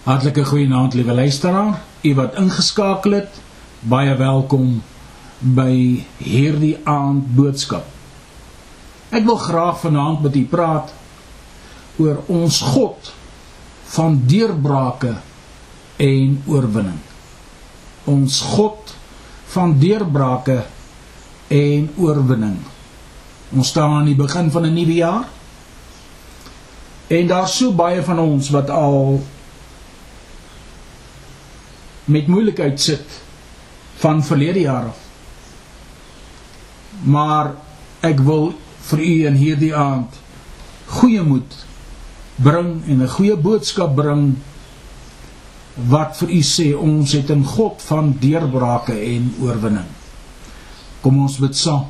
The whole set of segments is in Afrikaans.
Hartlike goeienaand liewe luisteraar, u wat ingeskakel het. Baie welkom by hierdie aand boodskap. Ek wil graag vanaand met u praat oor ons God van deurbrake en oorwinning. Ons God van deurbrake en oorwinning. Ons staan aan die begin van 'n nuwe jaar. En daar's so baie van ons wat al met moeilikheid sit van verlede jaar af. Maar ek wil vir u in hierdie aand goeie moed bring en 'n goeie boodskap bring wat vir u sê ons het 'n God van deurbrake en oorwinning. Kom ons bid saam.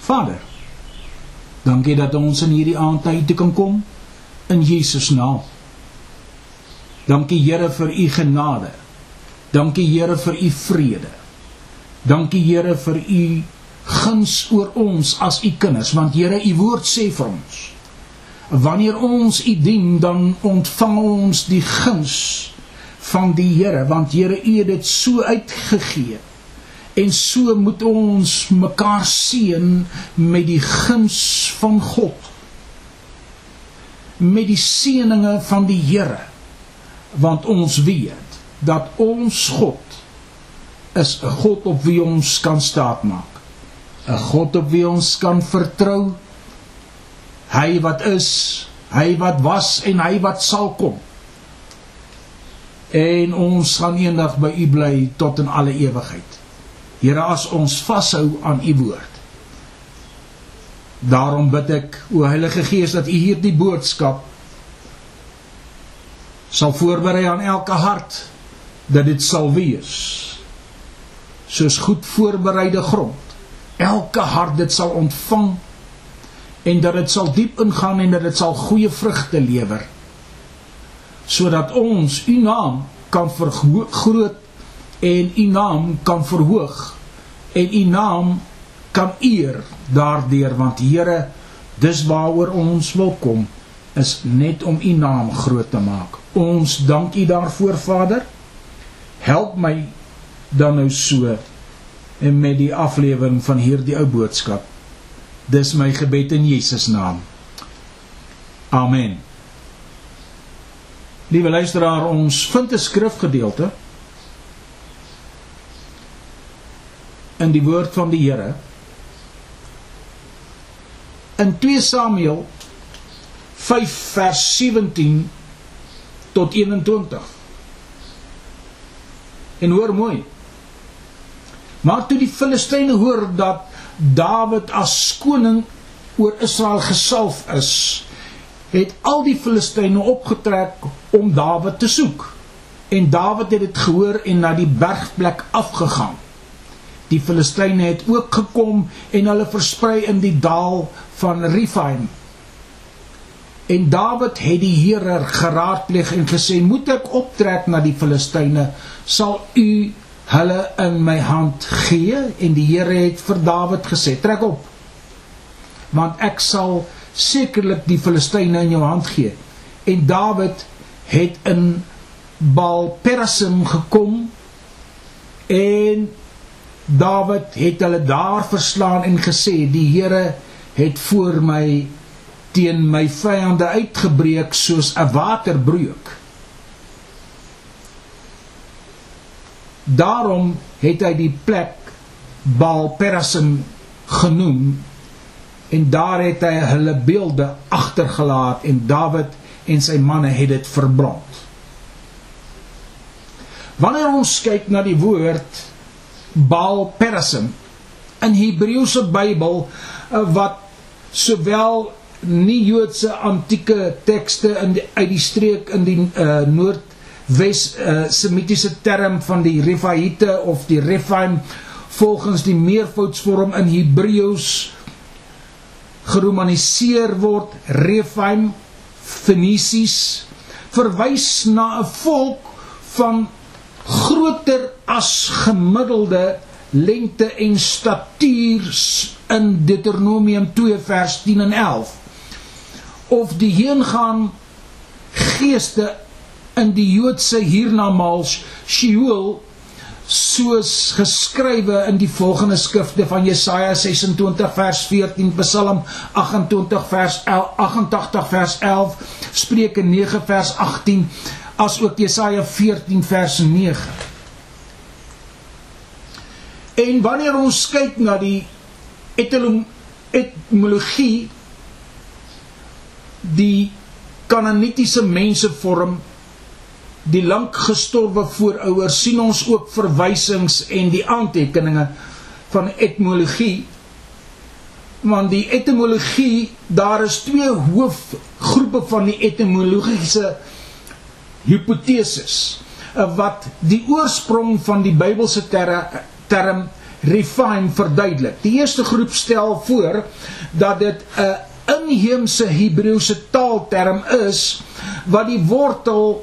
Vader, dankie dat ons in hierdie aand tyd te kan kom in Jesus naam. Dankie Here vir u genade. Dankie Here vir u vrede. Dankie Here vir u guns oor ons as u kinders, want Here u woord sê vir ons wanneer ons u dien dan ontvang ons die guns van die Here, want Here u het dit so uitgegee. En so moet ons mekaar seën met die guns van God. Met die seëninge van die Here. Want ons weet dat ons God is 'n God op wie ons kan staatmaak. 'n God op wie ons kan vertrou. Hy wat is, hy wat was en hy wat sal kom. En ons gaan eendag by U bly tot in alle ewigheid. Here, as ons vashou aan U woord. Daarom bid ek, o Heilige Gees, dat U hierdie boodskap sal voorberei aan elke hart dat dit sal wees soos goed voorbereide grond. Elke hart dit sal ontvang en dat dit sal diep ingaan en dat dit sal goeie vrugte lewer sodat ons u naam kan vergroot en u naam kan verhoog en u naam kan eer daardeur want Here dis waaroor ons wil kom is net om u naam groot te maak. Ons dank u daarvoor Vader. Help my dan nou so en met die aflewering van hierdie ou boodskap. Dis my gebed in Jesus naam. Amen. Liewe luisteraar, ons vind 'n skrifgedeelte in die woord van die Here in 2 Samuel 5 vers 17 tot 21. En hoor mooi. Maar toe die Filistyne hoor dat Dawid as koning oor Israel gesalf is, het al die Filistyne opgetrek om Dawid te soek. En Dawid het dit gehoor en na die bergplek afgegaan. Die Filistyne het ook gekom en hulle versprei in die dal van Rifaim. En Dawid het die Here geraadpleeg en gesê: "Moet ek optrek na die Filistyne, sal u hulle in my hand gee?" En die Here het vir Dawid gesê: "Trek op. Want ek sal sekerlik die Filistyne in jou hand gee." En Dawid het in Baal-Perasim gekom en Dawid het hulle daar verslaan en gesê: "Die Here het voor my teen my vyande uitgebreek soos 'n waterbreuk. Daarom het hy die plek Baal Perasim genoem en daar het hy hulle beelde agtergelaat en Dawid en sy manne het dit verbrand. Wanneer ons kyk na die woord Baal Perasim in Hebreëse Bybel wat sowel nie Joodse antieke tekste in die, uit die streek in die uh, noordwes uh, semitiese term van die Refaite of die Rephaim volgens die meervoudsvorm in Hebreëus geromaniseer word Rephaim Fenisies verwys na 'n volk van groter as gemiddelde lengte en statuur in Deuteronomium 2 vers 10 en 11 of die heengaan geeste in die Joodse hiernamaals Sheol soos geskrywe in die volgende skrifte van Jesaja 26 vers 14, Psalm 28 vers 11, 88 vers 11, Spreuke 9 vers 18, as ook Jesaja 14 vers 9. En wanneer ons kyk na die etymologie die kananitiese mense vorm die lank gestorwe voorouers sien ons ook verwysings en die aantekeninge van etymologie want die etymologie daar is twee hoofgroepe van die etymologiese hipoteses wat die oorsprong van die Bybelse term, term refine verduidelik. Die eerste groep stel voor dat dit 'n inheemse Hebreëse taalterm is wat die wortel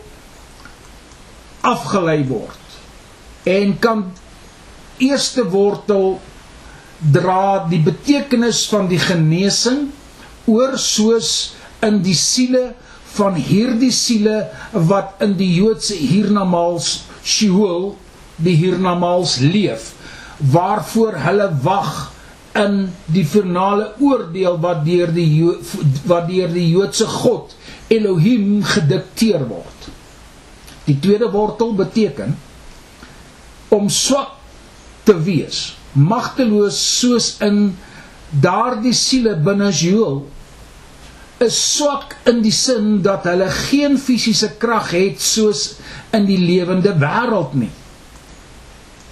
afgelei word en kan eerste wortel dra die betekenis van die genesing oor soos in die siele van hierdie siele wat in die Joodse hiernamaals Sheol die hiernamaals leef waarvoor hulle wag in die finale oordeel wat deur die wat deur die Joodse God Elohim gedikteer word Die tweede wortel beteken om swak te wees, magteloos soos in daardie siele binne Joel is swak in die sin dat hulle geen fisiese krag het soos in die lewende wêreld nie.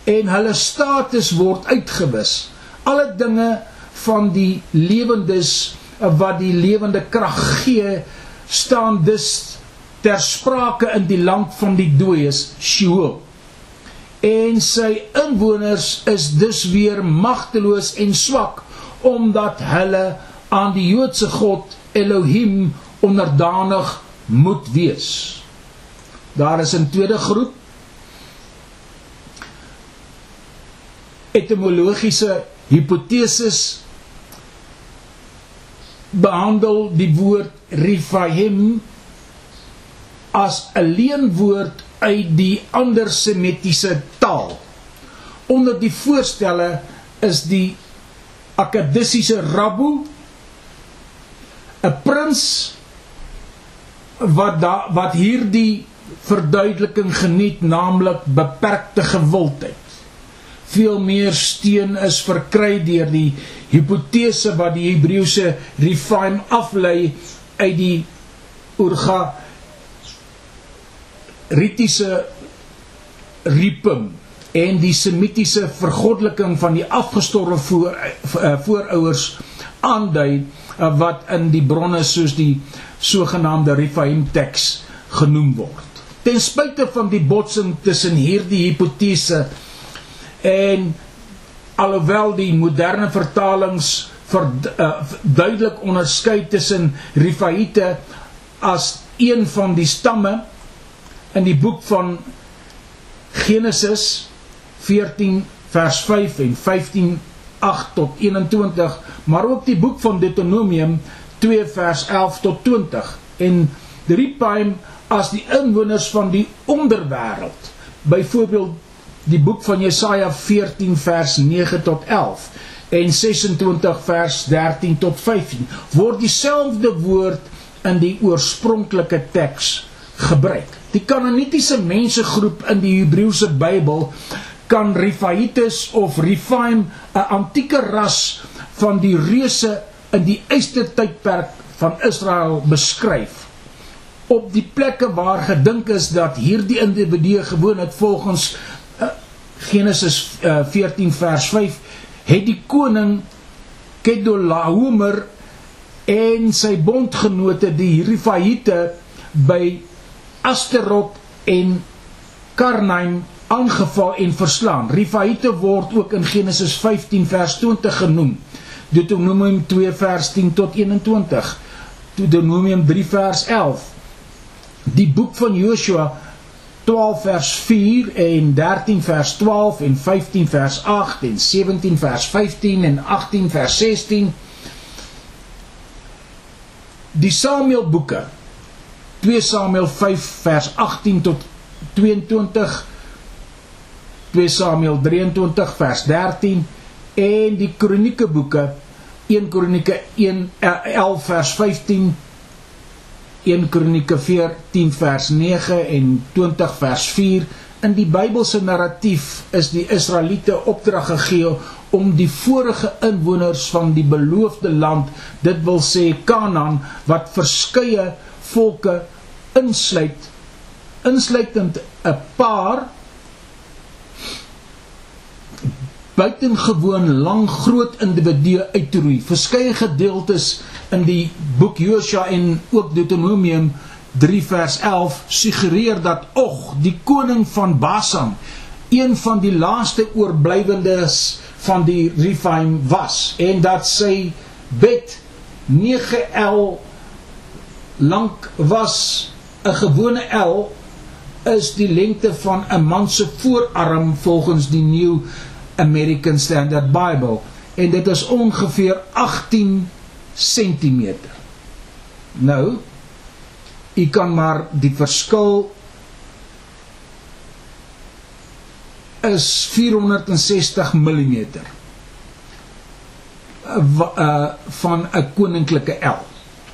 En hulle status word uitgewis. Alle dinge van die lewendes wat die lewende krag gee, staan dus ter sprake in die land van die dooies Sheol. En sy inwoners is dus weer magteloos en swak omdat hulle aan die Joodse God Elohim onderdanig moet wees. Daar is 'n tweede groep etimologiese hipoteses behandel die woord Rifaim as 'n leenwoord uit die ander semitiese taal. Onder die voorstelle is die akadisiese rabbu 'n prins wat da, wat hierdie verduideliking geniet naamlik beperkte gewildheid. Veel meer steun is verkry deur die hipotese wat die Hebreëse refine aflei uit die Urga ritiese rieping en die semitiese vergoddeliking van die afgestorwe voor, uh, voorouers aandui uh, wat in die bronne soos die sogenaamde Rephaim teks genoem word. Ten spyte van die botsing tussen hierdie hipotese en alhoewel die moderne vertalings ver, uh, duidelik onderskei tussen Rephaite as een van die stamme in die boek van Genesis 14 vers 5 en 15 8 tot 21 maar ook die boek van Deuteronomium 2 vers 11 tot 20 en Rephaim as die inwoners van die onderwêreld byvoorbeeld die boek van Jesaja 14 vers 9 tot 11 en 26 vers 13 tot 15 word dieselfde woord in die oorspronklike teks gebruik Die Kanaanitiese mensegroep in die Hebreëse Bybel kan Rephaïtes of Rephaim 'n antieke ras van die reuse in die eerste tydperk van Israel beskryf. Op die plekke waar gedink is dat hierdie individue gewoon het volgens Genesis uh, 14 vers 5 het die koning Kedorlaomer en sy bondgenote die Rephaïte by Asterot en Karnaim aangeval en verslaan. Rifaite word ook in Genesis 15 vers 20 genoem. Deuteronomium 2 vers 10 tot 21. Deuteronomium 3 vers 11. Die boek van Joshua 12 vers 4 en 13 vers 12 en 15 vers 8 en 17 vers 15 en 18 vers 16. Die Samuel boeke 2 Samuel 5 vers 18 tot 22 2 Samuel 23 vers 13 en die kronieke boeke 1 Kronieke 1 11 vers 15 1 Kronieke 14 vers 9 en 20 vers 4 in die Bybelse narratief is die Israeliete opdrag gegee om die vorige inwoners van die beloofde land dit wil sê Kanaan wat verskeie volke insluit insluitend 'n paar buitengewoon lang groot individue uit te roei. Verskeie gedeeltes in die boek Josua en ook Deuteronomium 3 vers 11 suggereer dat Og, die koning van Basan, een van die laaste oorblywendes van die Rephaim was en dat sy bed 9L lank was 'n gewone L is die lengte van 'n man se voorarm volgens die nuwe American Standard Bible en dit is ongeveer 18 cm. Nou, u kan maar die verskil is 460 mm uh van 'n koninklike L.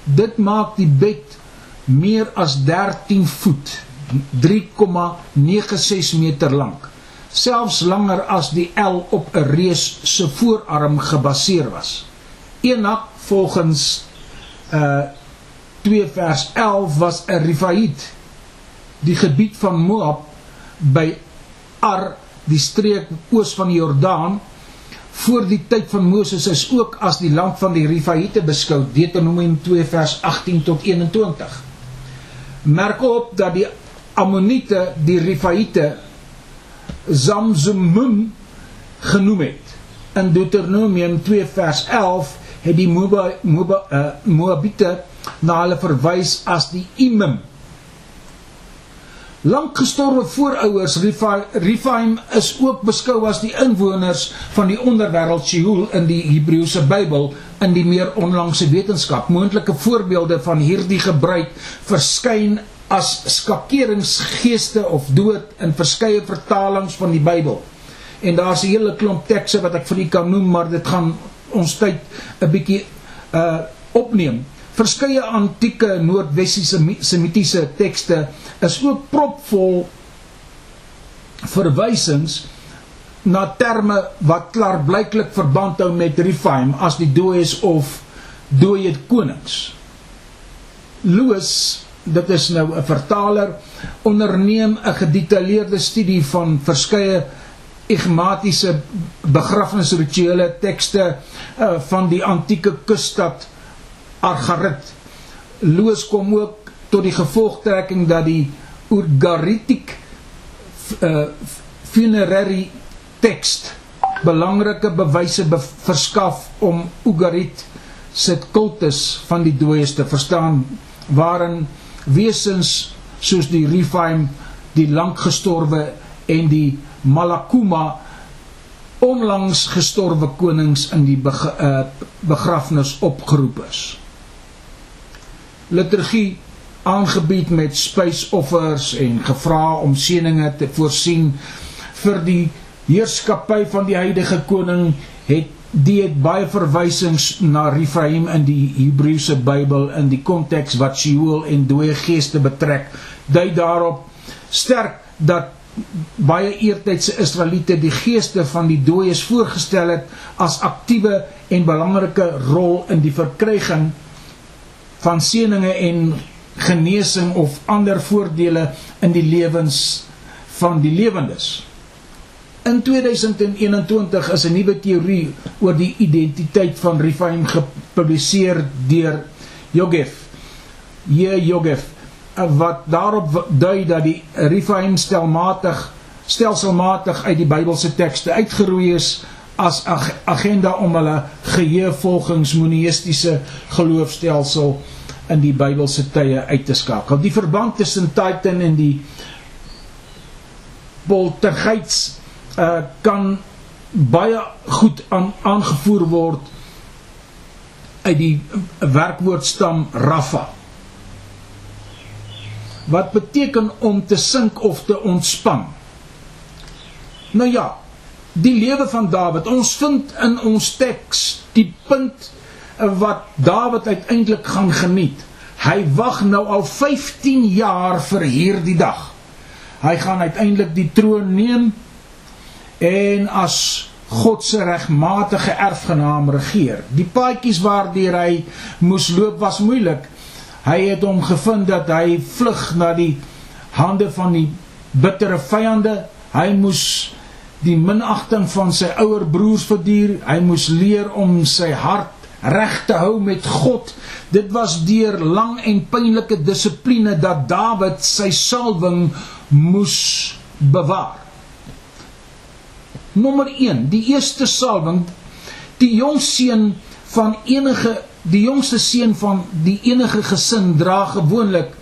Dit maak die bed meer as 13 voet, 3,96 meter lank selfs langer as die L op 'n reus se voorarm gebaseer was. Enak volgens uh 2 vers 11 was 'n Rifaid die gebied van Moab by Ar die streek oos van die Jordaan voor die tyd van Moses is ook as die land van die Rifaite beskou Deuteronomium 2 vers 18 tot 21 merk op dat die Ammoniete die Rifaite Zamzumum genoem het. In Deuteronomium 2 vers 11 het die Moab, Moab, uh, Moabite na hulle verwys as die Imim. Lang gestorwe voorouers Rephaim is ook beskou as die inwoners van die onderwêreld Sheol in die Hebreëse Bybel in die meer onlangse wetenskap. Moontlike voorbeelde van hierdie gebruik verskyn as skakeringsgeeste of dood in verskeie vertalings van die Bybel. En daar's 'n hele klomp tekste wat ek vir u kan noem, maar dit gaan ons tyd 'n bietjie uh opneem. Verskeie antieke noordwessiese semitiese tekste is ook propvol verwysings na terme wat klaarblyklik verband hou met Rephaim as die dooies of dooie konings. Loos dit is nou 'n vertaler onderneem 'n gedetailleerde studie van verskeie igmatiese begrafnisrituele tekste uh, van die antieke kusstad Argarit. Loos kom ook tot die gevolgtrekking dat die Urgaritic uh, funerary tekst belangrike bewyse be verskaf om Ugarit se kultus van die dooies te verstaan waarin wesens soos die Rephaim, die lankgestorwe en die Malakuma onlangs gestorwe konings in die beg uh, begrafnis opgeroep is. Liturgie aangebied met spysoffers en gevra om seëninge te voorsien vir die heerskappy van die heilige koning het die het baie verwysings na Rephaim in die Hebreëse Bybel in die konteks wat Sheol en dooie geeste betrek. Dui daarop sterk dat baie eertydse Israeliete die geeste van die dooies voorgestel het as aktiewe en belangrike rol in die verkryging van seëninge en genesing of ander voordele in die lewens van die lewendes. In 2021 is 'n nuwe teorie oor die identiteit van Rephaim gepubliseer deur Yogef. J. Yogef wat daarop dui dat die Rephaim stelmatig stelselmatig uit die Bybelse tekste uitgeroei is as ag agenda om hulle geheue volgens monoteistiese geloofstelsel in die Bybelse tye uit te skakel. Die verband tussen Titan en die poltergeists uh, kan baie goed aan, aangevoer word uit die werkwoordstam Rafa. wat beteken om te sink of te ontspan. Nou ja, die lewe van Dawid. Ons vind in ons teks die punt wat Dawid uiteindelik gaan geniet. Hy wag nou al 15 jaar vir hierdie dag. Hy gaan uiteindelik die troon neem en as God se regmatige erfgenaam regeer. Die paadjies waardeur hy moes loop was moeilik. Hy het hom gevind dat hy vlug na die hande van die bittere vyande. Hy moes die minagting van sy ouer broers verduur. Hy moes leer om sy hart reg te hou met God. Dit was deur lang en pynlike dissipline dat Dawid sy salwing moes bewaar. Nommer 1, die eerste salwing, die jong seun van enige die jongste seun van die enige gesin dra gewoonlik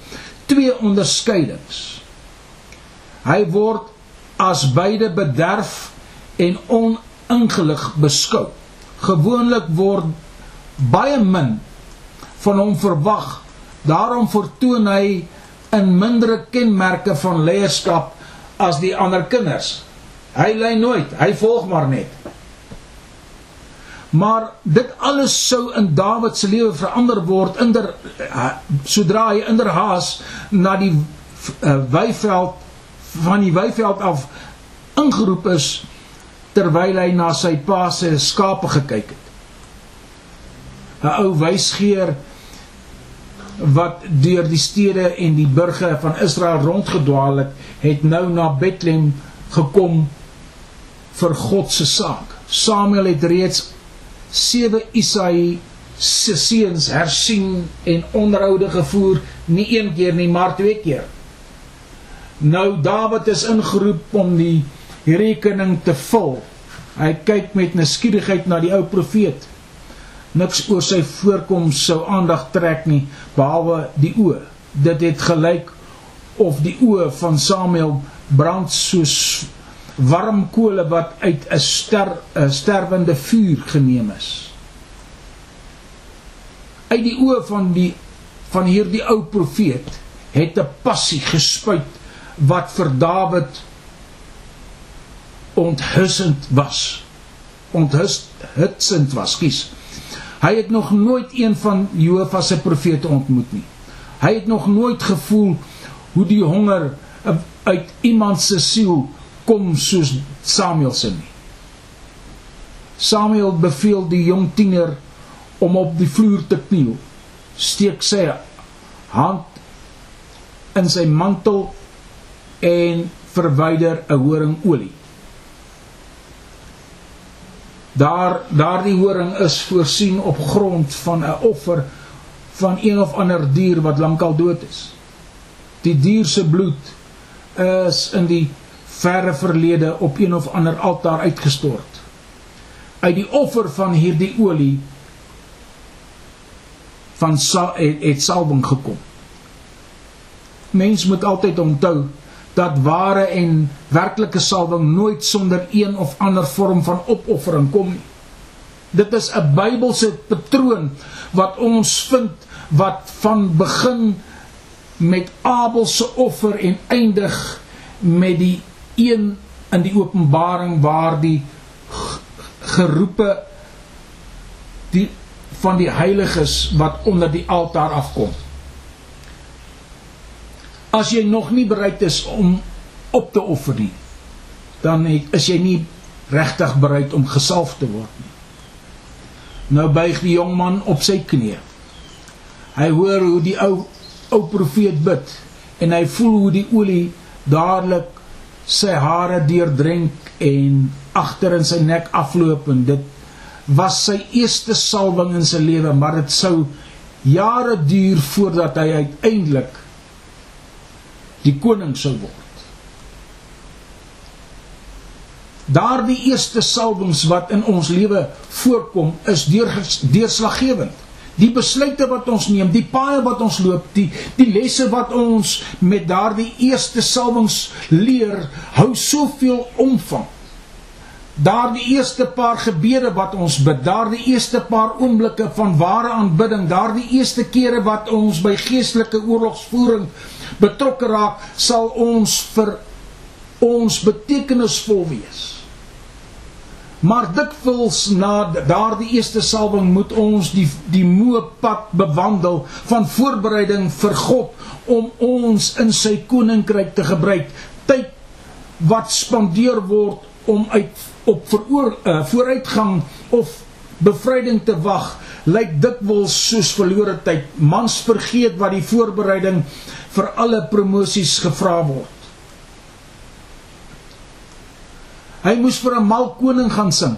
twee onderskeidings. Hy word as beide bederf en oningelig beskou. Gewoonlik word baie min van hom verwag. Daarom vertoon hy in mindere kenmerke van leierskap as die ander kinders. Hy lei nooit, hy volg maar net. Maar dit alles sou in Dawid se lewe verander word inder sodra hy inderhaas na die uh, weiveld van die weiveld af ingeroep is terwyl hy na sy pa se skape gekyk het. 'n Ou wysgeer wat deur die stede en die burge van Israel rondgedwaal het, het nou na Bethlehem gekom vir God se saak. Samuel het reeds 7 Isaïe se seuns hersien en onderhoude gevoer, nie een keer nie, maar twee keer. Nou Dawid is ingeroep om die rekening te vul. Hy kyk met nuuskierigheid na die ou profeet. Niks oor sy voorkoms sou aandag trek nie behalwe die oë. Dit het gelyk of die oë van Samuel brand soos warm kole wat uit 'n ster 'n sterwende vuur geneem is. Uit die oë van die van hierdie ou profeet het 'n passie gespuit wat vir Dawid onthussend was. Onthussend was, kies. Hy het nog nooit een van Jehovah se profete ontmoet nie. Hy het nog nooit gevoel hoe die honger uit iemand se siel kom soos Samuel se nie. Samuel beveel die jong tiener om op die vloer te kniel. Steek sy hand in sy mantel en verwyder 'n horingolie. Daar daardie horing is voorsien op grond van 'n offer van een of ander dier wat lankal dood is. Die dier se bloed is in die verre verlede op een of ander altaar uitgestort. Uit die offer van hierdie olie van sa het, het salwing gekom. Mens moet altyd onthou dat ware en werklike salwing nooit sonder een of ander vorm van opoffering kom nie. Dit is 'n Bybelse patroon wat ons vind wat van begin met Abel se offer en eindig met die een in die openbaring waar die geroepe die van die heiliges wat onder die altaar afkom. As jy nog nie bereid is om op te offer nie, dan is jy nie regtig bereid om gesalf te word nie. Nou buig die jong man op sy knie. Hy hoor hoe die ou ou profeet bid en hy voel hoe die olie dadelik sy hare deurdrenk en agter in sy nek afloop en dit was sy eerste salwing in sy lewe maar dit sou jare duur voordat hy uiteindelik die koning sou word. Daardie eerste salwings wat in ons lewe voorkom is deurslaggewend die besluite wat ons neem, die paaie wat ons loop, die die lesse wat ons met daardie eerste salwings leer, hou soveel omvang daardie eerste paar gebede wat ons bid, daardie eerste paar oomblikke van ware aanbidding, daardie eerste kere wat ons by geestelike oorlogsvoering betrokke raak, sal ons vir ons betekenisvol wees. Maar dikwels na daardie eerste salwing moet ons die die moe pad bewandel van voorbereiding vir God om ons in sy koninkryk te gebruik. Tyd wat spandeer word om uit op veroor, uh, vooruitgang of bevryding te wag, lyk dikwels soos verlore tyd. Mans vergeet wat die voorbereiding vir alle promosies gevra word. Hy moes vir 'n mal koning gaan sing.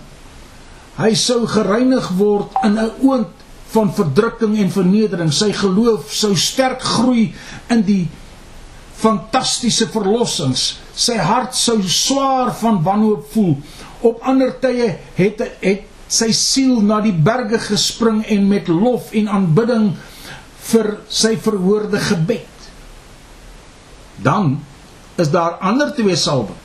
Hy sou gereinig word in 'n oond van verdrukking en vernedering. Sy geloof sou sterk groei in die fantastiese verlossings. Sy hart sou swaar van wanhoop voel. Op ander tye het het sy siel na die berge gespring en met lof en aanbidding vir sy verhoorde gebed. Dan is daar ander twee salwings.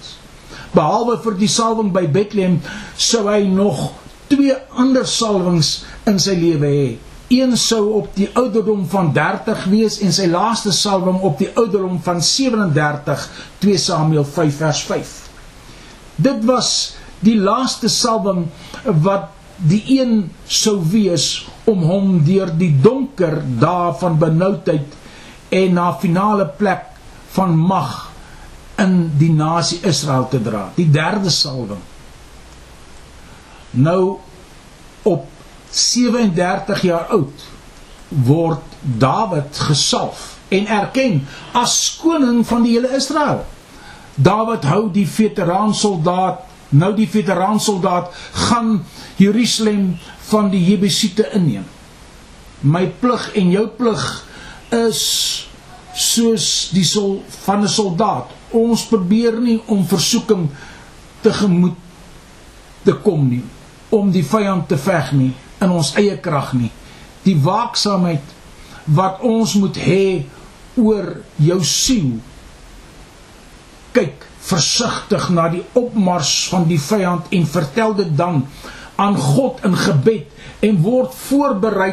Behalwe vir die salwing by Bethlehem sou hy nog twee ander salwings in sy lewe hê. Een sou op die ouderdom van 30 wees en sy laaste salwing op die ouderdom van 37, 2 Samuel 5 vers 5. Dit was die laaste salwing wat die een sou wees om hom deur die donker dae van benoudheid en na finale plek van mag in die nasie Israel te dra. Die derde salwing. Nou op 37 jaar oud word Dawid gesalf en erken as koning van die hele Israel. Dawid hou die veteraan soldaat, nou die veteraan soldaat gaan Jerusalem van die Jebusiete inneem. My plig en jou plig is soos die sol van 'n soldaat ons probeer nie om versoeking te gemoed te kom nie om die vyand te veg nie in ons eie krag nie. Die waaksaamheid wat ons moet hê oor jou siel. Kyk versigtig na die opmars van die vyand en vertel dit dan aan God in gebed en word voorberei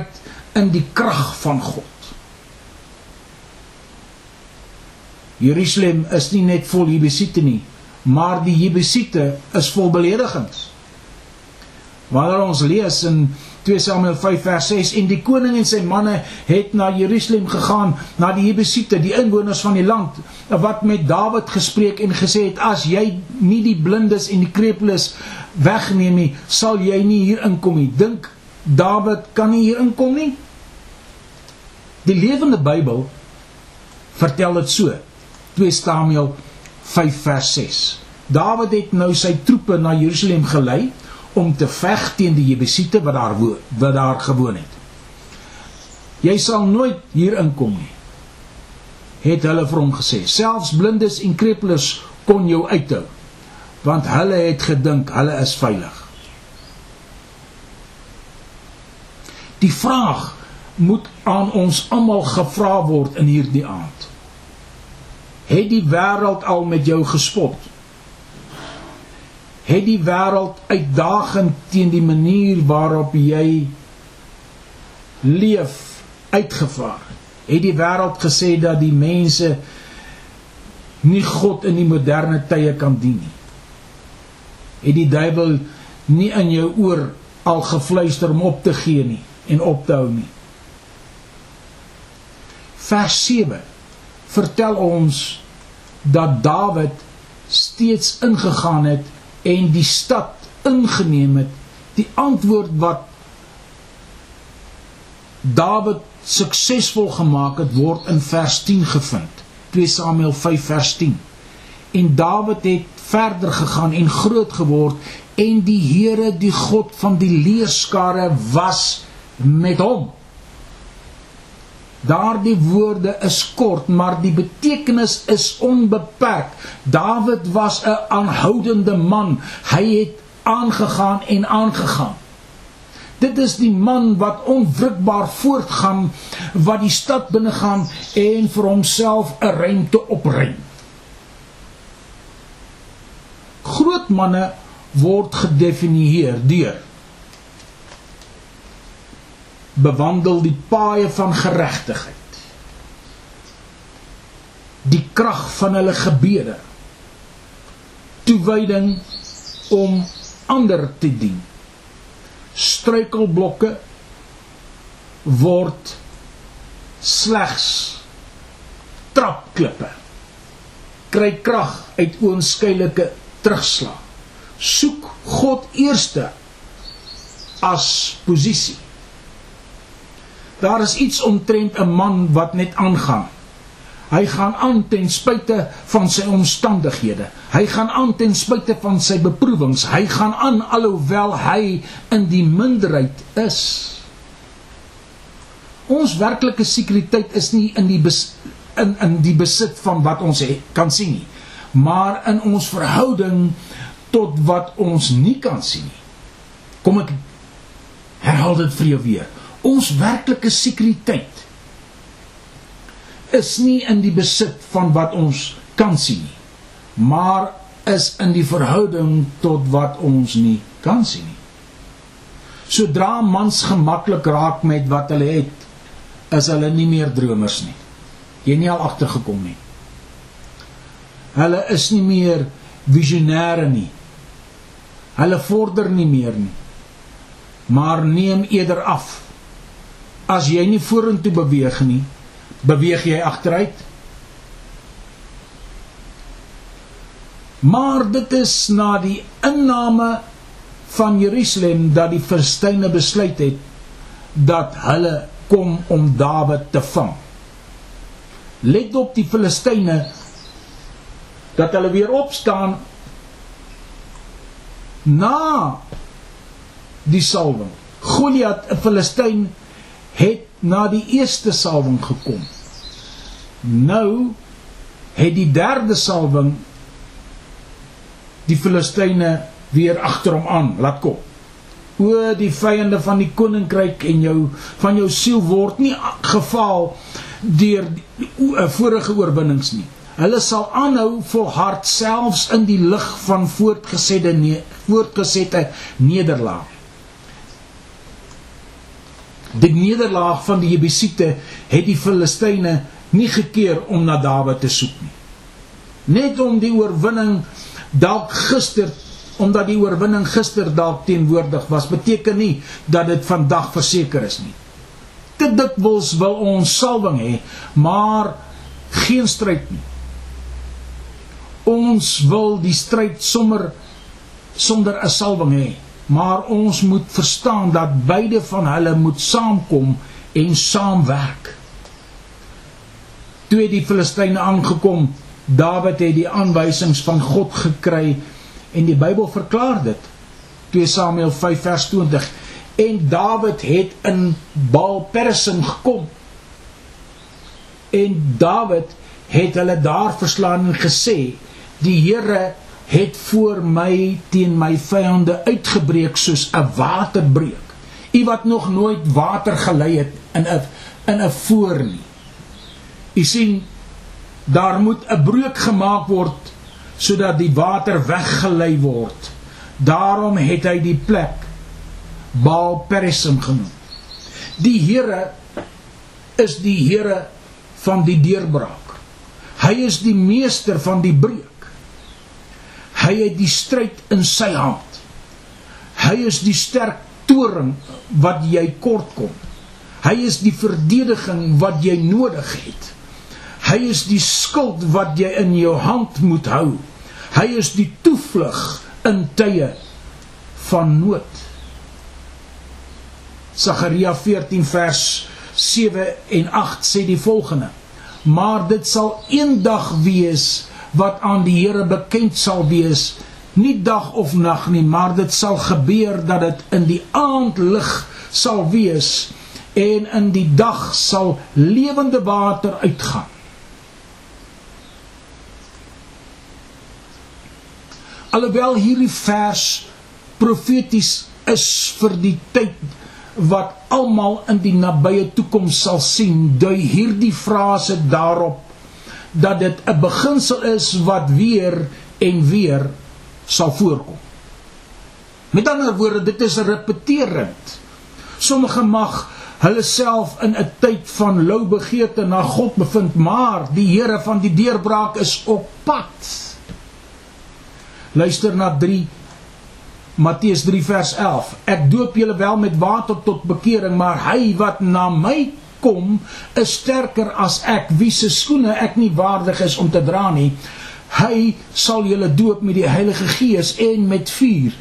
in die krag van God Jerusalem is nie net vol Jebusiete nie, maar die Jebusiete is vol beledigings. Wanneer ons lees in 2 Samuel 5 vers 6 en die koning en sy manne het na Jerusalem gegaan, na die Jebusiete, die inwoners van die land, wat met Dawid gespreek en gesê het as jy nie die blindes en die krepeles wegneem nie, sal jy nie hier inkom nie. Dink Dawid kan nie hier inkom nie? Die lewende Bybel vertel dit so. 2 Samuel 5 vers 6. Dawid het nou sy troepe na Jerusalem gelei om te veg teen die Jebusiete wat daar woon, wat daar gewoon het. Jy sal nooit hier inkom nie. Het hulle vir hom gesê. Selfs blindes en krepeles kon jou uithou, want hulle het gedink hulle is veilig. Die vraag moet aan ons almal gevra word in hierdie aand het die wêreld al met jou gespot? Het die wêreld uitdagend teen die manier waarop jy leef uitgevaar? Het die wêreld gesê dat die mense nie God in die moderne tye kan dien nie? Het die duiwel nie in jou oor al gefluister om op te gee nie en op te hou nie? Vers 7 vertel ons dat Dawid steeds ingegaan het en die stad ingeneem het. Die antwoord wat Dawid suksesvol gemaak het word in vers 10 gevind. 2 Samuel 5 vers 10 en Dawid het verder gegaan en groot geword en die Here die God van die leerskare was met hom Daardie woorde is kort, maar die betekenis is onbeperk. Dawid was 'n aanhoudende man. Hy het aangegaan en aangegaan. Dit is die man wat onwrikbaar voortgaan, wat die stad binne gaan en vir homself 'n ruimte opruim. Groot manne word gedefinieer deur bewandel die paaie van geregtigheid die krag van hulle gebede. Toewyding om ander te dien. Struikelblokke word slegs trapklippe. Kry krag uit oënskynlike terugslag. Soek God eerste as posisie daar is iets omtrent 'n man wat net aangaan. Hy gaan aan ten spyte van sy omstandighede. Hy gaan aan ten spyte van sy beproewings. Hy gaan aan alhoewel hy in die minderheid is. Ons werklike sekuriteit is nie in die bes, in in die besit van wat ons he, kan sien nie maar in ons verhouding tot wat ons nie kan sien nie. Kom ek herhaal dit vir jou weer ons werklike sekuriteit is nie in die besit van wat ons kan sien nie maar is in die verhouding tot wat ons nie kan sien nie. Sodra mans gemaklik raak met wat hulle het is hulle nie meer dromers nie. Jy nie al agtergekom nie. Hulle is nie meer visionêre nie. Hulle vorder nie meer nie. Maar neem eerder af as jy nie vorentoe beweeg nie, beweeg jy agteruit. Maar dit is na die inname van Jerusalem dat die Filistyne besluit het dat hulle kom om Dawid te vang. Let op die Filistyne dat hulle weer opstaan na die salwing. Goliat, 'n Filistyn, het na die eerste salwing gekom. Nou het die derde salwing die Filistyne weer agter hom aan laat kom. O die vyande van die koninkryk en jou van jou siel word nie gefaal deur eh, vorige oorwinnings nie. Hulle sal aanhou volhard selfs in die lig van voortgesette voortgesette nederlaag. Die nederlaag van die Jebusiete het die Filistyne nie gekeer om na Dawid te soek nie. Net om die oorwinning dalk gister omdat die oorwinning gister dalk teenwoordig was, beteken nie dat dit vandag verseker is nie. Te dikwels wil ons salwing hê, maar geen stryd nie. Ons wil die stryd sommer sonder 'n salwing hê maar ons moet verstaan dat beide van hulle moet saamkom en saamwerk. Toe die Filistyne aangekom, Dawid het die aanwysings van God gekry en die Bybel verklaar dit. 2 Samuel 5 vers 20 en Dawid het in Baal-Persim gekom. En Dawid het hulle daar verslaan en gesê: "Die Here het voor my teen my vyande uitgebreek soos 'n waterbreuk. U wat nog nooit water gelei het in 'n in 'n voor nie. U sien daar moet 'n breuk gemaak word sodat die water weggelei word. Daarom het hy die plek Baal Perissim genoem. Die Here is die Here van die deurbraak. Hy is die meester van die breuk. Hy het die stryd in sy hand. Hy is die sterk toring wat jy kort kom. Hy is die verdediging wat jy nodig het. Hy is die skild wat jy in jou hand moet hou. Hy is die toevlug in tye van nood. Sagaria 14 vers 7 en 8 sê die volgende: Maar dit sal eendag wees wat aan die Here bekend sal wees nie dag of nag nie maar dit sal gebeur dat dit in die aand lig sal wees en in die dag sal lewende water uitgaan. Alhoewel hierdie vers profeties is vir die tyd wat almal in die nabye toekoms sal sien dui hierdie frase daarop dat dit 'n beginsel is wat weer en weer sal voorkom. Met ander woorde, dit is repeterend. Sommige mag hulle self in 'n tyd van lou begeerte na God bevind, maar die Here van die deurbraak is op pad. Luister na 3 Matteus 3 vers 11. Ek doop julle wel met water tot bekering, maar hy wat na my kom, is sterker as ek, wie se skoene ek nie waardig is om te dra nie. Hy sal julle doop met die Heilige Gees en met vuur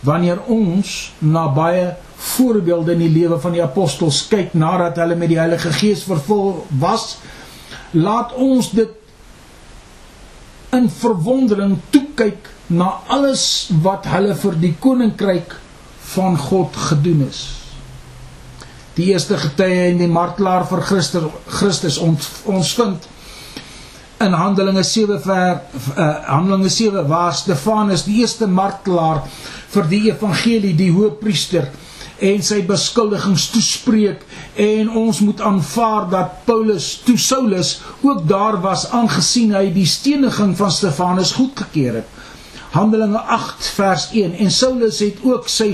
wanneer ons na baie voorbeelde in die lewe van die apostels kyk nadat hulle met die Heilige Gees vervul was, laat ons dit in verwondering toe kyk na alles wat hulle vir die koninkryk van God gedoen is. Die eerste getuie en die martelaar vir Christus Christus ons ons vind in Handelinge 7 ver uh, Handelinge 7 waar Stefanus die eerste martelaar vir die evangelie die hoëpriester en sy beskuldigings toespreek. En ons moet aanvaar dat Paulus toe Saulus ook daar was aangesien hy die steniging van Stefanus goedgekeur het. Handelinge 8 vers 1 en Saulus het ook sy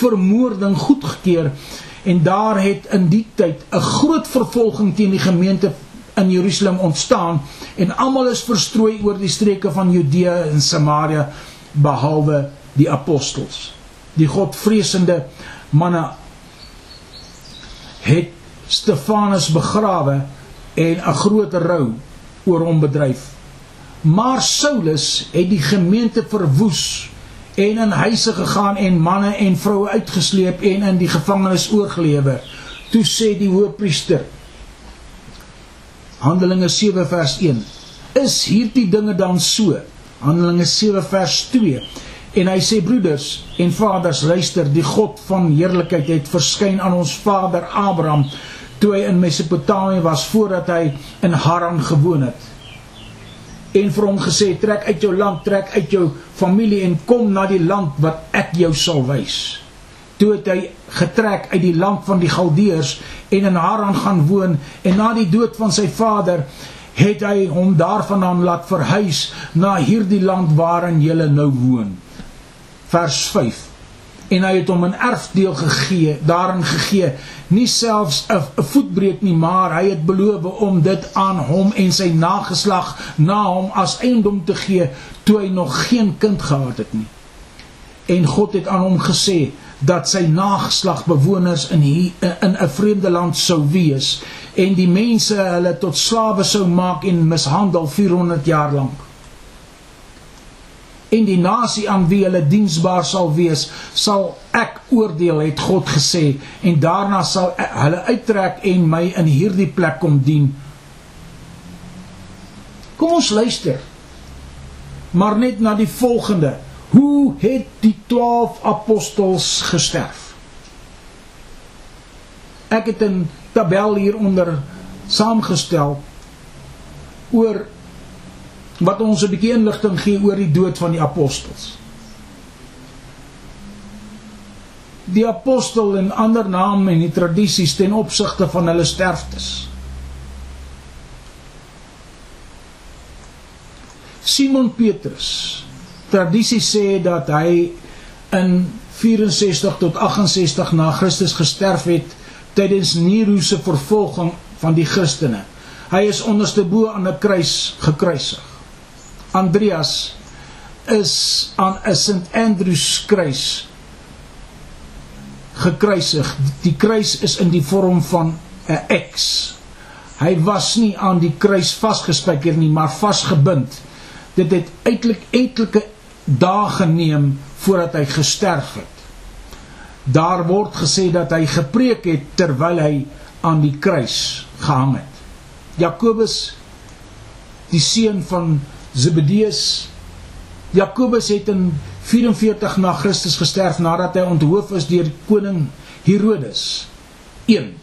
vermoording goedgekeur en daar het in die tyd 'n groot vervolging teen die gemeente in Jerusalem ontstaan en almal is verstrooi oor die streke van Judea en Samaria behalwe die apostels. Die godvreesende manne het Stefanus begrawe en 'n groot rou oor hom bedryf. Maar Saulus het die gemeente verwoes en in huise gegaan en manne en vroue uitgesleep en in die gevangenis oorgelewer. Toe sê die hoofpriester Handelinge 7 vers 1 Is hierdie dinge dan so? Handelinge 7 vers 2 En hy sê broeders en vaders, luister, die God van heerlikheid het verskyn aan ons vader Abraham toe hy in Mesopotamië was voordat hy in Haran gewoon het. En vir hom gesê, trek uit jou land, trek uit jou familie en kom na die land wat ek jou sal wys. Toe het hy getrek uit die land van die Galdeërs en in Haran gaan woon en na die dood van sy vader het hy hom daarvandaan laat verhuis na hierdie land waarin jy nou woon vers 5 en hy het hom 'n erfdeel gegee daarin gegee. Nie selfs 'n voetbreek nie maar hy het beloof om dit aan hom en sy nageslag na hom as eiendom te gee toe hy nog geen kind gehad het nie. En God het aan hom gesê dat sy nageslag bewoners in hier, in 'n vreemde land sou wees en die mense hulle tot slawe sou maak en mishandel 400 jaar lank en die nasie aan wie hulle diensbaar sal wees, sal ek oordeel, het God gesê, en daarna sal hulle uittrek en my in hierdie plek kom dien. Kom ons luister, maar net na die volgende, hoe het die twaalf apostels gesterf? Ek het een tabel hieronder saamgestel oor wat ons 'n bietjie inligting gee oor die dood van die apostels. Die apostel en ander name en die tradisies ten opsigte van hulle sterftes. Simon Petrus. Tradisie sê dat hy in 64 tot 68 na Christus gesterf het tydens Nero se vervolging van die Christene. Hy is onderste bo aan 'n kruis gekruisig. Andreas is aan 'n St Andrews kruis gekruisig. Die kruis is in die vorm van 'n X. Hy was nie aan die kruis vasgespijker nie, maar vasgebind. Dit het uitelik etlike dae geneem voordat hy gesterf het. Daar word gesê dat hy gepreek het terwyl hy aan die kruis gehang het. Jakobus die seun van Zebedeus Jakobus het in 44 na Christus gesterf nadat hy onthoof is deur koning Herodes. 1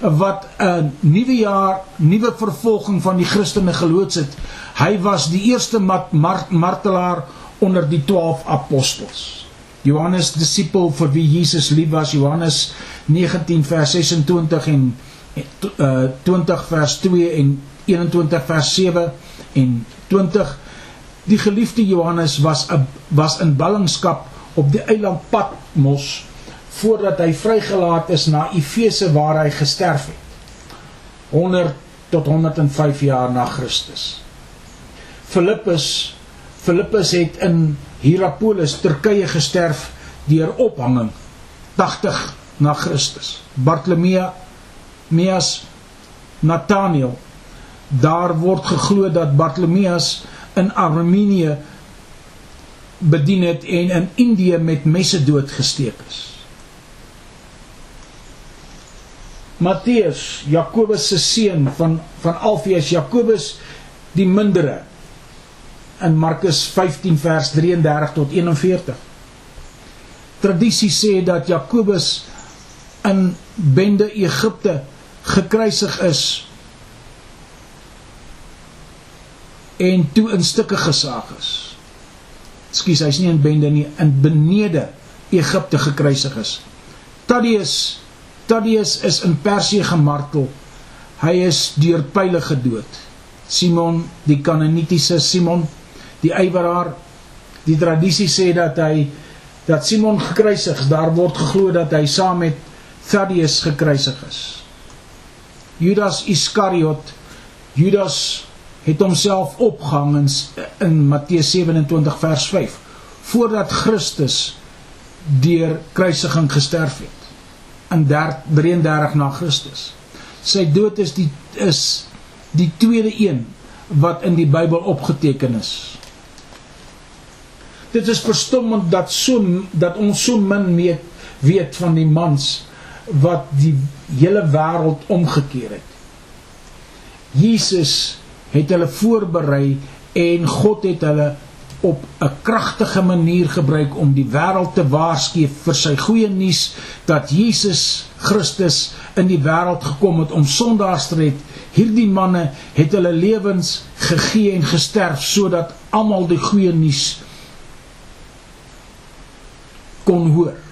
wat 'n nuwe jaar nuwe vervolging van die Christene geloods het. Hy was die eerste mat, mart, martelaar onder die 12 apostels. Johannes disipel vir wie Jesus lief was Johannes 19 vers 26 en uh, 20 vers 2 en 21 vers 7 en 20 die geliefde Johannes was 'n was in ballingskap op die eiland Patmos voordat hy vrygelaat is na Efese waar hy gesterf het. 100 tot 105 jaar na Christus. Filippus Filippus het in Hierapolis, Turkye gesterf deur ophanging 80 na Christus. Bartolomea Meas Nathaniel daar word geglo dat Bartolomeus in Armenië bedien het en in Indië met messe doodgesteek is. Matteus, Jakobus se seun van van Alfeus, Jakobus die mindere in Markus 15 vers 33 tot 41. Tradisie sê dat Jakobus in bende Egipte gekruisig is en toe in stukke gesaag is. Ekskuus, hy's nie in bende nie, in benede Egipte gekruisig is. Thaddeus Thaddeus is in Persië gemartel. Hy is deur pile gedood. Simon, die Kanaanitiese Simon, die eiweraar, die tradisie sê dat hy dat Simon gekruisig is. Daar word geglo dat hy saam met Thaddeus gekruisig is. Judas Iskariot, Judas het homself opgehang in, in Matteus 27 vers 5 voordat Christus deur kruisiging gesterf het in 33 na Christus. Sy dood is die is die tweede een wat in die Bybel opgeteken is. Dit is verstommend dat so dat ons so min weet, weet van die mans wat die hele wêreld omgekeer het. Jesus het hulle voorberei en God het hulle op 'n kragtige manier gebruik om die wêreld te waarsku vir sy goeie nuus dat Jesus Christus in die wêreld gekom het om sondaars te red. Hierdie manne het hulle lewens gegee en gesterf sodat almal die goeie nuus kon hoor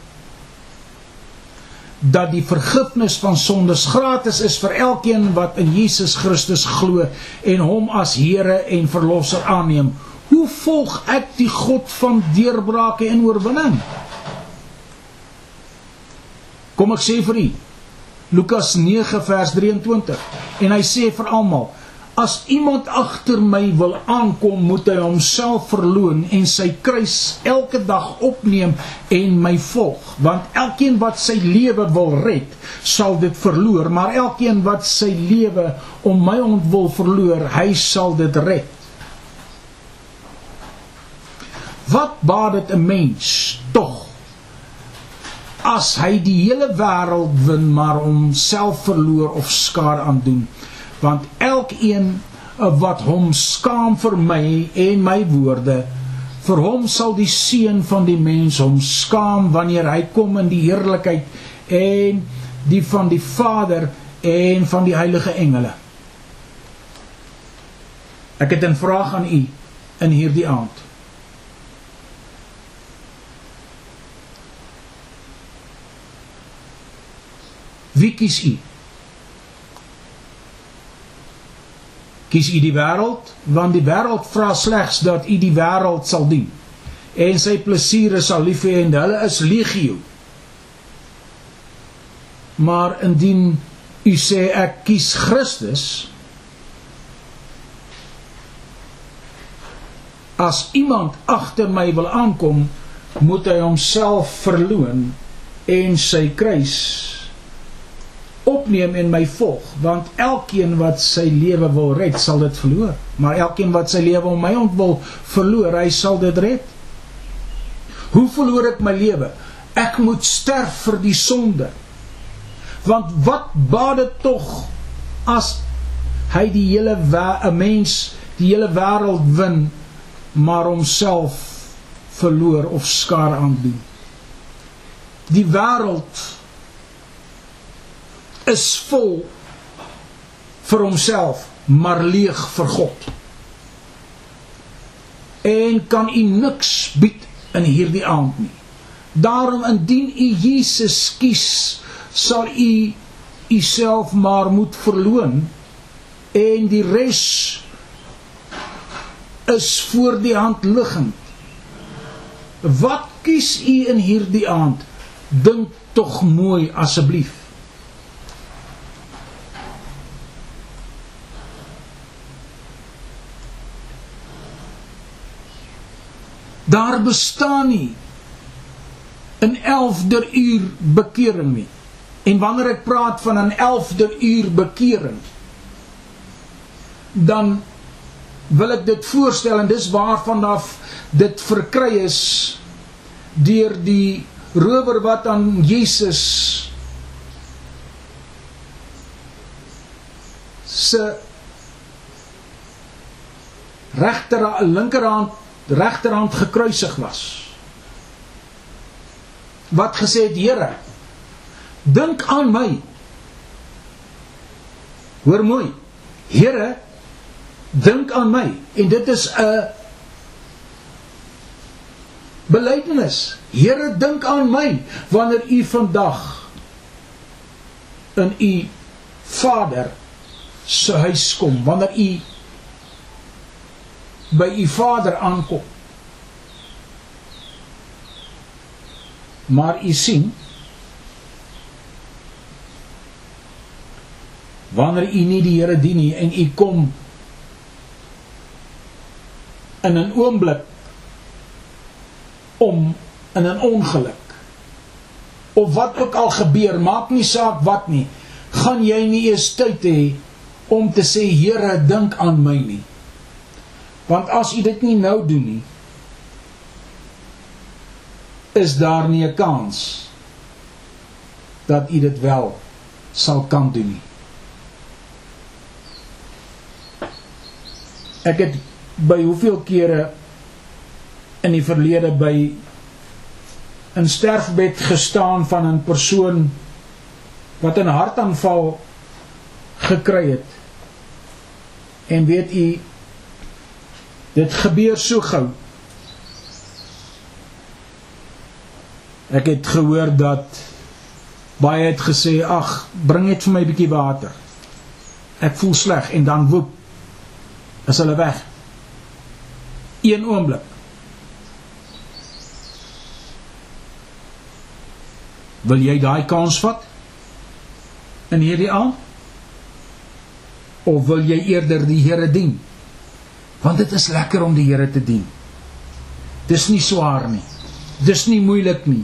dat die vergifnis van sondes gratis is vir elkeen wat in Jesus Christus glo en hom as Here en verlosser aanneem. Hoe volg ek die God van deurbrake en oorwinning? Kom ek sê vir u Lukas 9 vers 23 en hy sê vir almal As iemand agter my wil aankom, moet hy homself verloon en sy kruis elke dag opneem en my volg. Want elkeen wat sy lewe wil red, sal dit verloor, maar elkeen wat sy lewe om my ontwil verloor, hy sal dit red. Wat baat dit 'n mens tog as hy die hele wêreld win maar homself verloor of skade aandoen? Want elkeen wat hom skaam vir my en my woorde vir hom sal die seun van die mens hom skaam wanneer hy kom in die heerlikheid en die van die Vader en van die heilige engele. Ek het 'n vraag aan u in hierdie aand. Wie kies u kies u die wêreld want die wêreld vra slegs dat u die wêreld sal dien. En sy plesiere sal lief hê en hulle is legio. Maar indien u sê ek kies Christus as iemand agter my wil aankom moet hy homself verloon en sy kruis opneem en my volg want elkeen wat sy lewe wil red sal dit verloor. Maar elkeen wat sy lewe om my ontwil verloor hy sal dit red. Hoe verloor ek my lewe? Ek moet sterf vir die sonde. Want wat baat dit tog as hy die hele 'n mens die hele wêreld win maar homself verloor of skade aandoen? Die wêreld is vol vir homself, maar leeg vir God. En kan u niks bied in hierdie aand nie. Daarom indien u Jesus kies, sal u u self maar moet verloon en die res is voor die hand liggend. Wat kies u in hierdie aand? Dink tog mooi asseblief. Daar bestaan nie 'n 11de uur bekering nie. En wanneer ek praat van 'n 11de uur bekering, dan wil ek dit voorstel en dis waarvan af dit verkry is deur die rower wat aan Jesus se regter linkerhand regterhand gekruisig was. Wat gesê het Here dink aan my. Hoor mooi. Here dink aan my. En dit is 'n belydenis. Here dink aan my wanneer u vandag in u Vader se huis kom. Wanneer u by u Vader aankom maar u sien wanneer u nie die Here dien nie en u kom in 'n oomblik om in 'n ongeluk of wat ook al gebeur, maak nie saak wat nie, gaan jy nie eers tyd hê om te sê Here, dink aan my nie. Want as u dit nie nou doen nie, is daar nie 'n kans dat u dit wel sal kan doen nie. Ek het by hoeveel kere in die verlede by 'n sterfbed gestaan van 'n persoon wat 'n hartaanval gekry het. En weet u dit gebeur so gou. Ek het gehoor dat baie het gesê ag, bring net vir my 'n bietjie water. Ek voel sleg en dan woep is hulle weg. Een oomblik. Wil jy daai kans vat? In hierdie aand? Of wil jy eerder die Here dien? Want dit is lekker om die Here te dien. Dis nie swaar nie. Dis nie moeilik nie.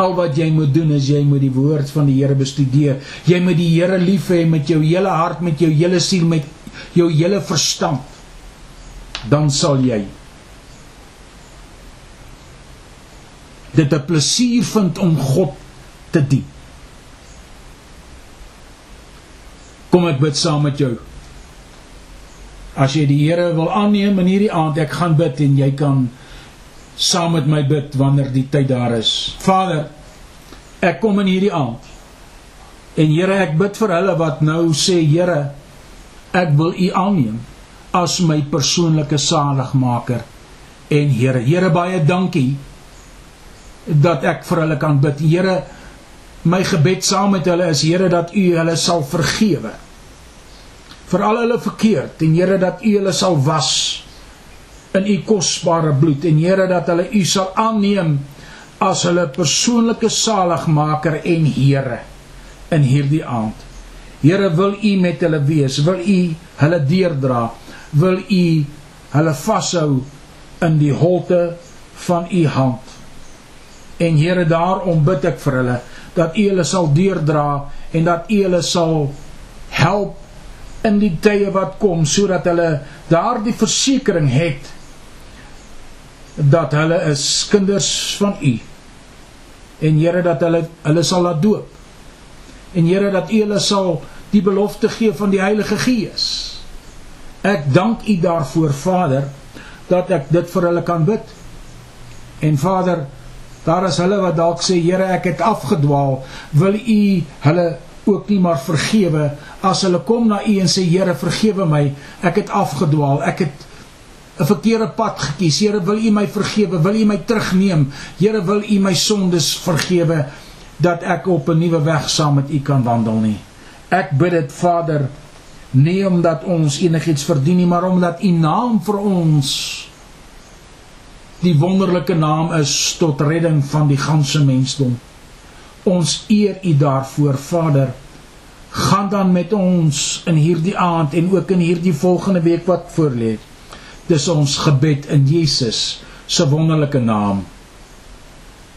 Al wat jy moet doen is jy moet die woord van die Here bestudeer. Jy moet die Here lief hê met jou hele hart, met jou hele siel, met jou hele verstand dan sal jy dit 'n plesier vind om God te dien. Kom ek bid saam met jou. As jy die Here wil aanneem in hierdie aand, ek gaan bid en jy kan saam met my bid wanneer die tyd daar is. Vader, ek kom in hierdie aand. En Here, ek bid vir hulle wat nou sê, Here, ek wil U aanneem as my persoonlike saligmaker en Here. Here baie dankie dat ek vir hulle kan bid. Here, my gebed saam met hulle is Here dat U hulle sal vergewe vir al hulle verkeerd en Here dat U hulle sal was in U kosbare bloed en Here dat hulle U sal aanneem as hulle persoonlike saligmaker en Here in hierdie aand. Here wil U met hulle wees, wil U hulle deurdra wil u hulle vashou in die holte van u hand. En Here daarom bid ek vir hulle dat u hulle sal deurdra en dat u hulle sal help in die tye wat kom sodat hulle daardie versekering het dat hulle is kinders van u. En Here dat hulle hulle sal laat doop. En Here dat u hulle sal die belofte gee van die Heilige Gees. Ek dank U daarvoor Vader dat ek dit vir hulle kan bid. En Vader, daar is hulle wat dalk sê Here, ek het afgedwaal. Wil U hulle ook nie maar vergewe as hulle kom na U en sê Here, vergewe my. Ek het afgedwaal. Ek het 'n verkeerde pad gekies. Here, wil U my vergewe? Wil U my terugneem? Here, wil U my sondes vergewe dat ek op 'n nuwe weg saam met U kan wandel nie. Ek bid dit Vader nie omdat ons enigiets verdien nie, maar omdat U naam vir ons die wonderlike naam is tot redding van die ganse mensdom. Ons eer U daarvoor, Vader. Gaan dan met ons in hierdie aand en ook in hierdie volgende week wat voorlê. Dis ons gebed in Jesus se wonderlike naam.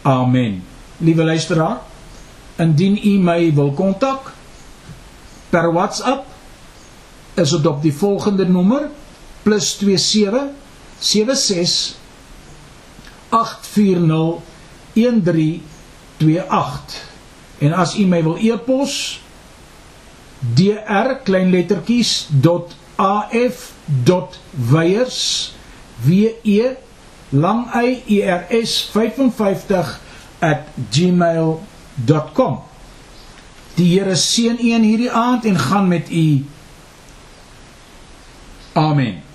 Amen. Liewe luisteraar, indien u my wil kontak per WhatsApp is dit op die volgende nommer +27 76 840 1328 en as u my wil e-pos dr kleinlettertjies .af.weyers w e lang y e r s 55 @gmail.com Die Here seën u hierdie aand en gaan met u. Amen